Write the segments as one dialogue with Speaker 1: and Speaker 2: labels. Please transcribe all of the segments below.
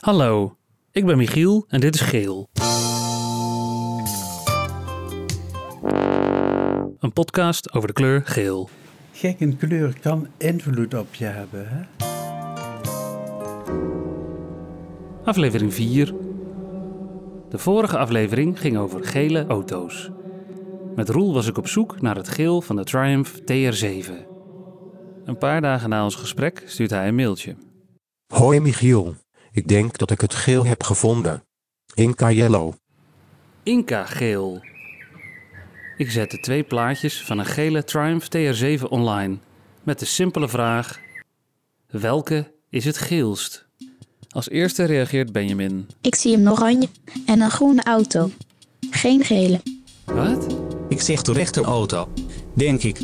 Speaker 1: Hallo, ik ben Michiel en dit is Geel. Een podcast over de kleur geel.
Speaker 2: Gek, een kleur kan invloed op je hebben. Hè?
Speaker 1: Aflevering 4. De vorige aflevering ging over gele auto's. Met Roel was ik op zoek naar het geel van de Triumph TR7. Een paar dagen na ons gesprek stuurt hij een mailtje.
Speaker 3: Hoi Michiel, ik denk dat ik het geel heb gevonden. Inca Yellow.
Speaker 1: Inca geel. Ik zette twee plaatjes van een gele Triumph TR7 online met de simpele vraag: welke is het geelst? Als eerste reageert Benjamin.
Speaker 4: Ik zie een oranje en een groene auto. Geen gele.
Speaker 1: Wat?
Speaker 5: Ik zeg de rechte auto. Denk ik.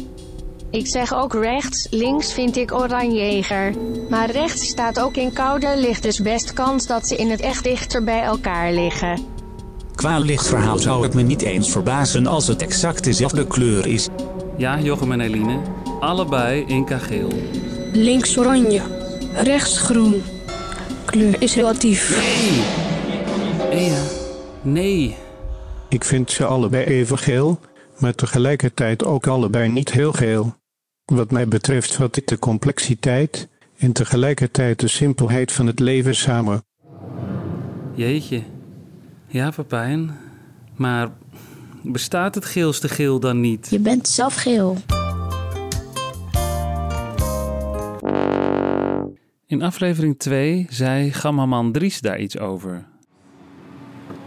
Speaker 6: Ik zeg ook rechts, links vind ik oranjeger. Maar rechts staat ook in koude licht, dus best kans dat ze in het echt dichter bij elkaar liggen.
Speaker 5: Qua lichtverhaal zou het me niet eens verbazen als het exact dezelfde kleur is.
Speaker 1: Ja, Jochem en Eline. Allebei Inca geel.
Speaker 7: Links oranje, rechts groen. Kleur is relatief.
Speaker 1: Ea. Nee.
Speaker 8: Ik vind ze allebei even geel, maar tegelijkertijd ook allebei niet heel geel. Wat mij betreft vat dit de complexiteit en tegelijkertijd de simpelheid van het leven samen.
Speaker 1: Jeetje. Ja, Papijn. Maar bestaat het geelste geel dan niet?
Speaker 4: Je bent zelf geel.
Speaker 1: In aflevering 2 zei Gammaman Dries daar iets over.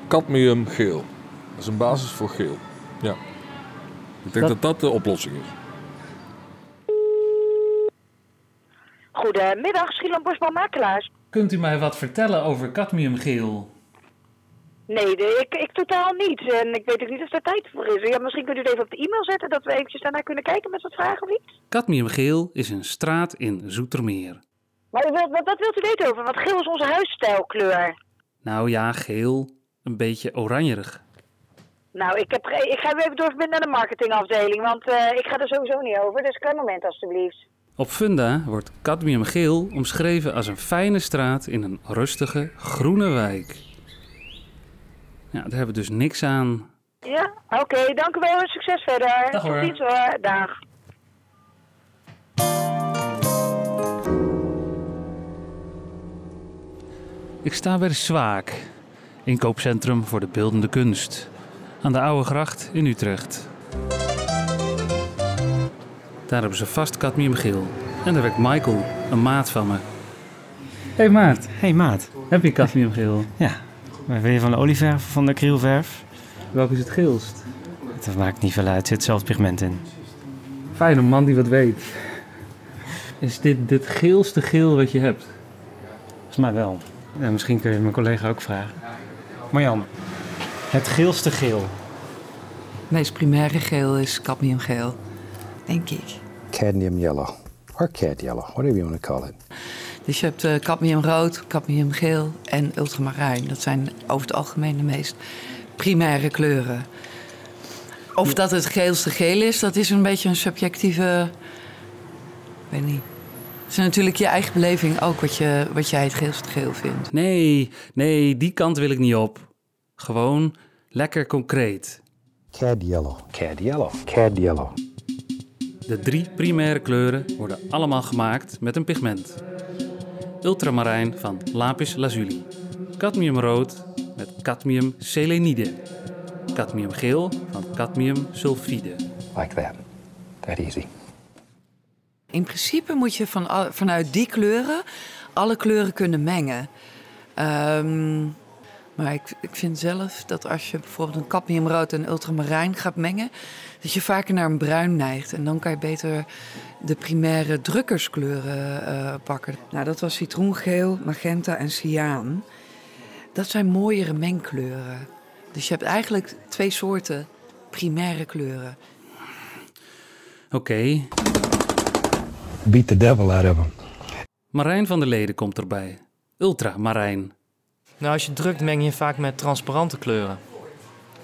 Speaker 9: Cadmiumgeel. Dat is een basis voor geel. Ja. Ik denk dat dat de oplossing is.
Speaker 10: Goedemiddag, Schieland Bosbouw Makelaars.
Speaker 1: Kunt u mij wat vertellen over cadmiumgeel?
Speaker 10: Nee, de- ik, ik totaal niet. En ik weet ook niet of er tijd voor is. Ja, misschien kunt u het even op de e-mail zetten, dat we eventjes daarna kunnen kijken met wat vragen of iets.
Speaker 1: Cadmiumgeel is een straat in Zoetermeer.
Speaker 10: Maar wilt, wat, wat wilt u weten over? Want geel is onze huisstijlkleur.
Speaker 1: Nou ja, geel. Een beetje oranjerig.
Speaker 10: Nou, ik, heb, ik ga u even doorverbinden naar de marketingafdeling, want eh, ik ga er sowieso niet over. Dus klein moment alstublieft.
Speaker 1: Op Funda wordt cadmiumgeel omschreven als een fijne straat in een rustige, groene wijk. Ja, daar hebben we dus niks aan.
Speaker 10: Ja, oké, dank u wel en succes verder.
Speaker 1: Dag hoor.
Speaker 10: Tot ziens hoor, dag.
Speaker 1: Ik sta bij de Zwaak, inkoopcentrum voor de beeldende kunst, aan de Oude Gracht in Utrecht. Daar hebben ze vast cadmiumgeel. En daar werkt Michael, een maat van me. Hey maat,
Speaker 11: Hey maat.
Speaker 1: heb je cadmiumgeel?
Speaker 11: Ja. Maar wil je van de olieverf of van de acrylverf?
Speaker 1: Welke is het geelst?
Speaker 11: Dat maakt niet veel uit. Er zit zelf pigment in.
Speaker 1: Fijn, een man die wat weet. Is dit het geelste geel wat je hebt?
Speaker 11: Volgens mij wel. Ja, misschien kun je mijn collega ook vragen. Marjan, het geelste geel.
Speaker 12: Het meest primaire geel is cadmiumgeel, denk ik.
Speaker 13: cadmium yellow or cad yellow, whatever you want to call it.
Speaker 12: Dus je hebt eh, cadmiumrood, cadmiumgeel en ultramarijn. Dat zijn over het algemeen de meest primaire kleuren. Of dat het geelste geel is, dat is een beetje een subjectieve... Ik weet niet. Het is natuurlijk je eigen beleving ook wat, je, wat jij het geelste geel vindt.
Speaker 1: Nee, nee, die kant wil ik niet op. Gewoon lekker concreet.
Speaker 13: Cad yellow, cad yellow, cad yellow.
Speaker 1: De drie primaire kleuren worden allemaal gemaakt met een pigment. Ultramarijn van lapis lazuli. Cadmiumrood met cadmium selenide. Cadmiumgeel van cadmium sulfide.
Speaker 13: Like that. That easy.
Speaker 12: In principe moet je van, vanuit die kleuren alle kleuren kunnen mengen. Ehm, maar ik, ik vind zelf dat als je bijvoorbeeld een cadmiumrood en ultramarijn gaat mengen, dat je vaker naar een bruin neigt. En dan kan je beter de primaire drukkerskleuren eh, pakken. Nou, dat was citroengeel, magenta en cyaan. Dat zijn mooiere mengkleuren. Dus je hebt eigenlijk twee soorten primaire kleuren.
Speaker 1: Oké,
Speaker 13: Beat the devil out of them.
Speaker 1: Marijn van der Leden komt erbij. Ultramarijn.
Speaker 14: Nou, als je drukt meng je vaak met transparante kleuren.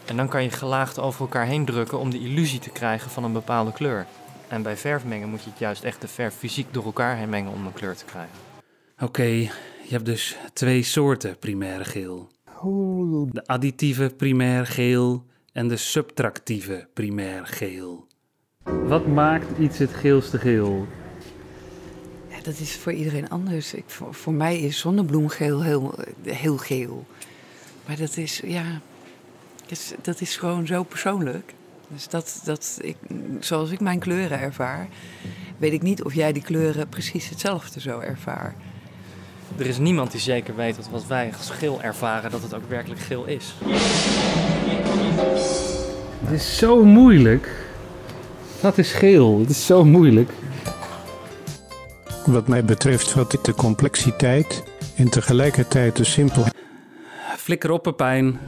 Speaker 14: En dan kan je gelaagd over elkaar heen drukken om de illusie te krijgen van een bepaalde kleur. En bij verf mengen moet je het juist echt de verf fysiek door elkaar heen mengen om een kleur te krijgen.
Speaker 1: Oké, Je hebt dus twee soorten primaire geel. De additieve primair geel en de subtractieve primair geel. Wat maakt iets het geelste geel?
Speaker 12: Dat is voor iedereen anders. Ik, voor, voor mij is zonnebloemgeel heel, heel geel. Maar dat is, ja, dat is, dat is gewoon zo persoonlijk. Dus dat, dat ik, zoals ik mijn kleuren ervaar, weet ik niet of jij die kleuren precies hetzelfde zo ervaart.
Speaker 14: Er is niemand die zeker weet dat wat wij als geel ervaren, dat het ook werkelijk geel is.
Speaker 1: Het is zo moeilijk. Dat is geel. Het is zo moeilijk.
Speaker 8: Wat mij betreft ik de complexiteit en tegelijkertijd de simpelheid.
Speaker 1: Flikker op, Pepijn.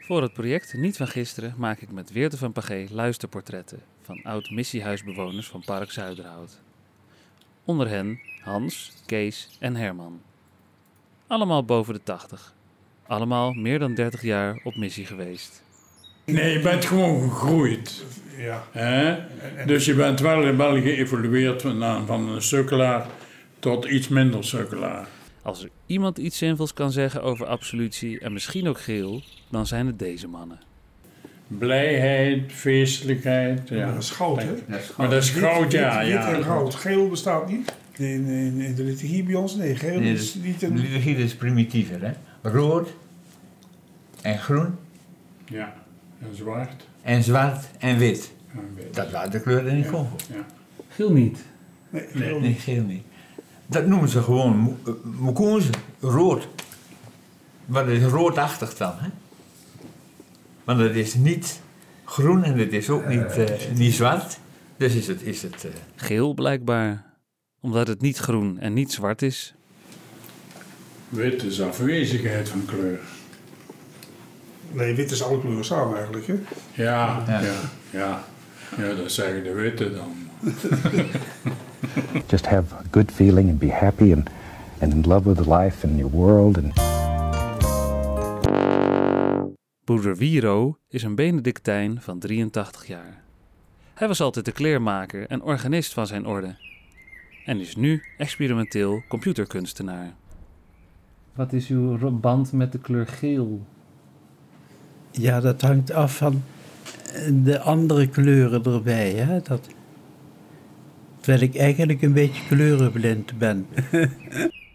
Speaker 1: Voor het project Niet van Gisteren maak ik met Weerte van Pagé luisterportretten van oud-missiehuisbewoners van Park Zuiderhout. Onder hen Hans, Kees en Herman. Allemaal boven de 80. Allemaal meer dan 30 jaar op missie geweest.
Speaker 15: Nee, je bent gewoon gegroeid.
Speaker 16: Ja.
Speaker 15: Hè? Dus je bent wel, wel geëvolueerd van, van een sukkelaar tot iets minder sukkelaar.
Speaker 1: Als er iemand iets zinvols kan zeggen over absolutie en misschien ook geel, dan zijn het deze mannen.
Speaker 15: Blijheid, feestelijkheid. Ja,
Speaker 16: dat is goud, hè?
Speaker 15: Maar dat is goud,
Speaker 16: Wit-
Speaker 15: ja.
Speaker 16: Wit,
Speaker 15: ja.
Speaker 16: wit en goud. Geel bestaat niet. In, in, in de liturgie bij ons, nee. Geel
Speaker 17: Nee,
Speaker 16: is
Speaker 17: dus
Speaker 16: niet
Speaker 17: De
Speaker 16: een...
Speaker 17: liturgie is primitiever, hè? Rood en groen
Speaker 15: Ja, en zwart.
Speaker 17: en zwart en wit.
Speaker 15: En wit.
Speaker 17: Dat waren de kleuren in het Congo.
Speaker 15: Ja.
Speaker 1: Geel niet.
Speaker 16: Nee,
Speaker 17: Nee,
Speaker 16: geel
Speaker 17: nee,
Speaker 16: niet.
Speaker 17: geel niet. Dat noemen ze gewoon eh, mokoenze, rood. Maar dat is roodachtig dan, hè? Want het is niet groen en het is ook niet, eh, niet zwart. Dus is het, is het eh,
Speaker 1: Geel blijkbaar. Omdat het niet groen en niet zwart is.
Speaker 15: Wit is afwezigheid van kleur.
Speaker 16: Nee, wit is alle kleuren samen eigenlijk, hè?
Speaker 15: Ja, ja,
Speaker 17: Ja.
Speaker 15: ja. Ja, dat zeggen de witte dan.
Speaker 13: Just have a good feeling and be happy and, and in love with life and your world. And
Speaker 1: Broeder Wiro is een Benedictijn van 83 jaar. Hij was altijd de kleermaker en organist van zijn orde. En is nu experimenteel computerkunstenaar. Wat is uw band met de kleur geel?
Speaker 2: Ja, dat hangt af van de andere kleuren erbij. Hè? Dat, terwijl ik eigenlijk een beetje kleurenblind ben.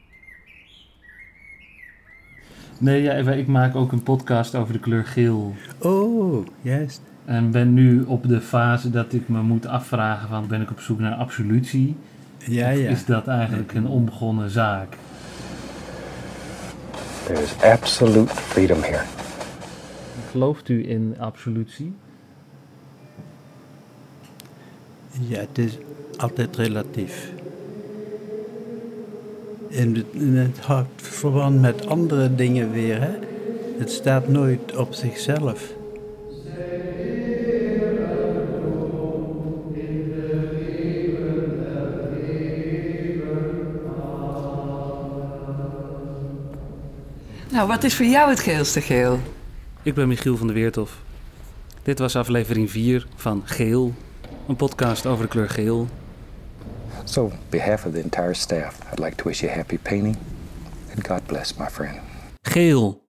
Speaker 1: Nee, ja, ik maak ook een podcast over de kleur geel.
Speaker 2: Oh, juist.
Speaker 1: En ben nu op de fase dat ik me moet afvragen van ben ik op zoek naar absolutie?
Speaker 2: Ja,
Speaker 1: Of
Speaker 2: ja.
Speaker 1: is dat eigenlijk een onbegonnen zaak?
Speaker 13: there is absolute freedom here.
Speaker 1: Gelooft u in absolutie?
Speaker 2: Ja, het is altijd relatief. In het, in het houdt verband met andere dingen weer. Hè? Het staat nooit op zichzelf.
Speaker 12: Nou, wat is voor jou het geelste geel?
Speaker 1: Ik ben Michiel van der Weerthof. Dit was aflevering 4 van Geel, een podcast over de kleur geel.
Speaker 13: So, on behalf of the entire staff, I'd like to wish you a happy painting and God bless, my friend.
Speaker 1: Geel.